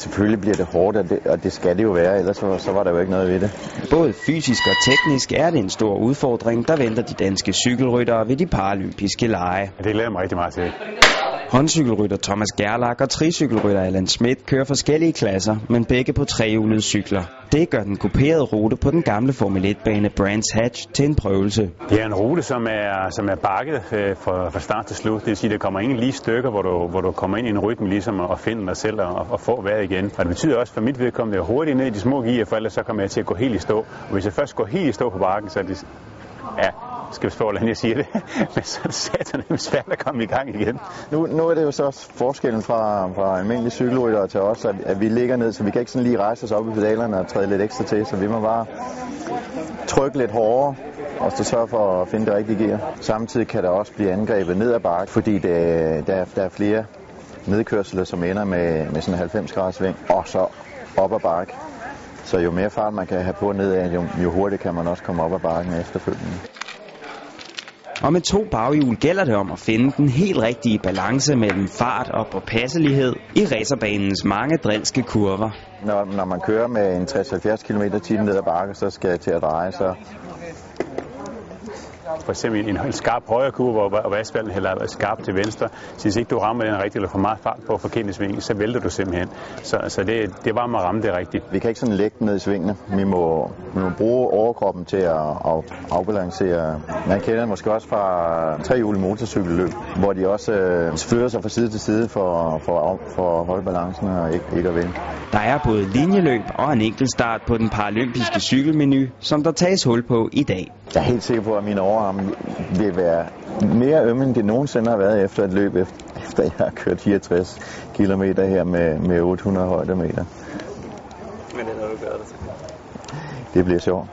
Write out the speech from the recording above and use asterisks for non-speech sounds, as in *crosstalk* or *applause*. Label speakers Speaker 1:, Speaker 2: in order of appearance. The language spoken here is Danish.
Speaker 1: Selvfølgelig bliver det hårdt, og det, og det skal det jo være, ellers så, så var der jo ikke noget ved det.
Speaker 2: Både fysisk og teknisk er det en stor udfordring, der venter de danske cykelryttere ved de paralympiske lege.
Speaker 3: Det glæder mig rigtig meget til.
Speaker 2: Håndcykelrytter Thomas Gerlach og tricykelrytter Allan Schmidt kører forskellige klasser, men begge på trehjulede cykler. Det gør den kuperede rute på den gamle Formel 1-bane Brands Hatch til en prøvelse.
Speaker 3: Det er en rute, som er, som er bakket øh, fra, fra start til slut. Det vil sige, at der kommer ingen lige stykker, hvor du, hvor du kommer ind i en rytme ligesom og finder dig selv og, og få vejret igen. Og det betyder også for mit vedkommende, at jeg hurtigt ned i de små gear, for ellers så kommer jeg til at gå helt i stå. Og hvis jeg først går helt i stå på bakken, så er det, ja, skal vi spørge, hvordan jeg siger det, *laughs* men så er det satan svært at komme i gang igen.
Speaker 1: Nu, nu er det jo så forskellen fra, fra almindelige cykelryttere til os, at, at vi ligger ned, så vi kan ikke sådan lige rejse os op i pedalerne og træde lidt ekstra til, så vi må bare trykke lidt hårdere og så sørge for at finde det rigtige gear. Samtidig kan der også blive angrebet ned ad bakke, fordi det, der, der er flere nedkørsler, som ender med, med sådan en 90 graders sving, og så op ad bakke. Så jo mere fart man kan have på nedad, jo, jo hurtigere kan man også komme op ad bakken efterfølgende.
Speaker 2: Og med to baghjul gælder det om at finde den helt rigtige balance mellem fart og påpasselighed i racerbanens mange drilske kurver.
Speaker 1: Når, når man kører med en 60-70 km t ned ad bakke, så skal jeg til at dreje, så
Speaker 3: for eksempel en, en skarp højre kurve, hvor, hvor asfalten hælder skarpt til venstre. Så hvis ikke du rammer den rigtigt, eller for meget fart på forkert sving, så vælter du simpelthen. Så, så det, det var med at ramme det rigtigt.
Speaker 1: Vi kan ikke sådan lægge ned i svingene. Vi må, vi må bruge overkroppen til at, at afbalancere. Man kender måske også fra trehjulet motorcykelløb, hvor de også øh, fører sig fra side til side for, for, for at holde balancen og ikke, ikke at vinde.
Speaker 2: Der er både linjeløb og en enkelt start på den paralympiske cykelmenu, som der tages hul på i dag.
Speaker 1: Jeg er helt sikker på, at mine overarme vil være mere ømme, end det nogensinde har været efter et løb, efter jeg har kørt 64 km her med, med 800 højdemeter.
Speaker 4: Men det er noget, du gør det.
Speaker 1: Det bliver sjovt.